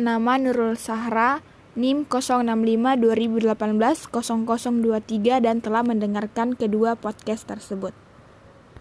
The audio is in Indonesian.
nama Nurul Sahra, NIM 065 2018 0023 dan telah mendengarkan kedua podcast tersebut.